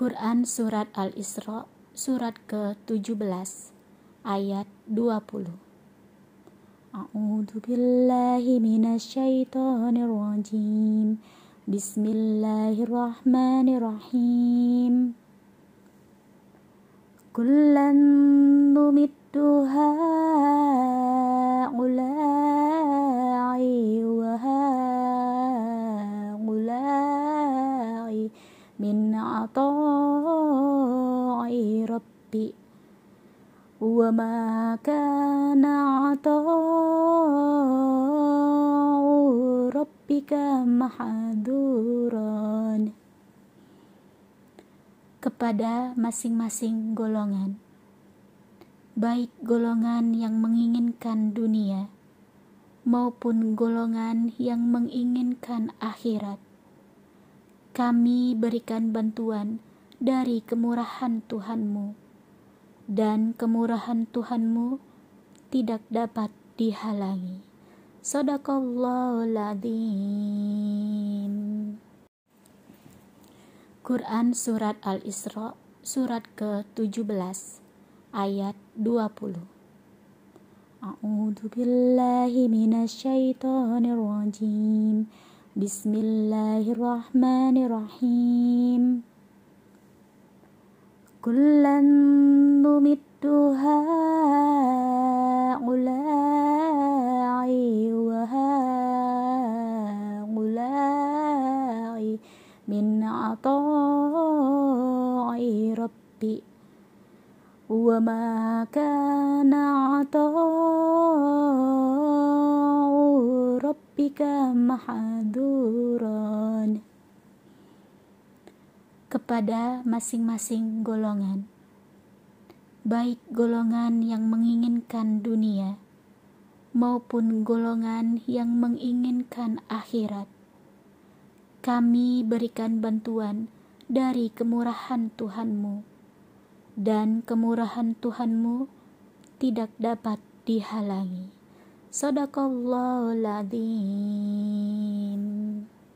Quran Surat Al-Isra Surat ke-17 Ayat 20 A'udhu billahi minasyaitonir rajim Bismillahirrahmanirrahim. Kullan numiddu min ata'i rabbi wa ma kana ata'u rabbika mahduran. Kepada masing-masing golongan baik golongan yang menginginkan dunia maupun golongan yang menginginkan akhirat kami berikan bantuan dari kemurahan Tuhanmu, dan kemurahan Tuhanmu tidak dapat dihalangi. Sadaqallahul adzim. Quran Surat Al-Isra Surat ke-17 Ayat 20 A'udhu billahi minasyaitonir rajim Bismillahirrahmanirrahim Kullan numiddu ha'ulai wa ha'ulai min ata'i rabbi wa ma kana ata'u rabbika mahduran kepada masing-masing golongan. Baik golongan yang menginginkan dunia maupun golongan yang menginginkan akhirat. Kami berikan bantuan dari kemurahan Tuhanmu dan kemurahan Tuhanmu tidak dapat dihalangi. Sadaqallahul adzim.